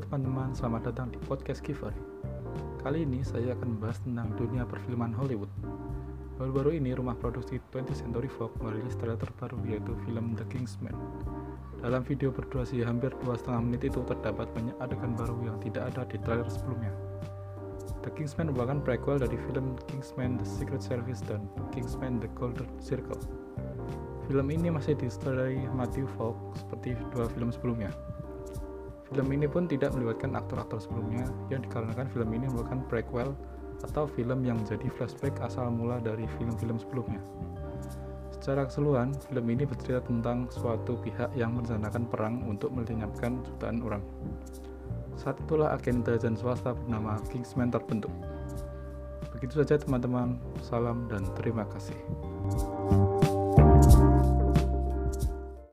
teman-teman, selamat datang di podcast Giver. Kali ini saya akan membahas tentang dunia perfilman Hollywood. Baru-baru ini rumah produksi 20th Century Fox merilis trailer terbaru yaitu film The Kingsman. Dalam video berdurasi hampir 2,5 menit itu terdapat banyak adegan baru yang tidak ada di trailer sebelumnya. The Kingsman merupakan prequel dari film Kingsman The Secret Service dan Kingsman The Golden Circle. Film ini masih disutradarai Matthew Falk seperti dua film sebelumnya. Film ini pun tidak melibatkan aktor-aktor sebelumnya yang dikarenakan film ini merupakan prequel atau film yang menjadi flashback asal mula dari film-film sebelumnya. Secara keseluruhan, film ini bercerita tentang suatu pihak yang merencanakan perang untuk melenyapkan jutaan orang. Saat itulah agen intelijen swasta bernama Kingsman terbentuk. Begitu saja teman-teman, salam dan terima kasih.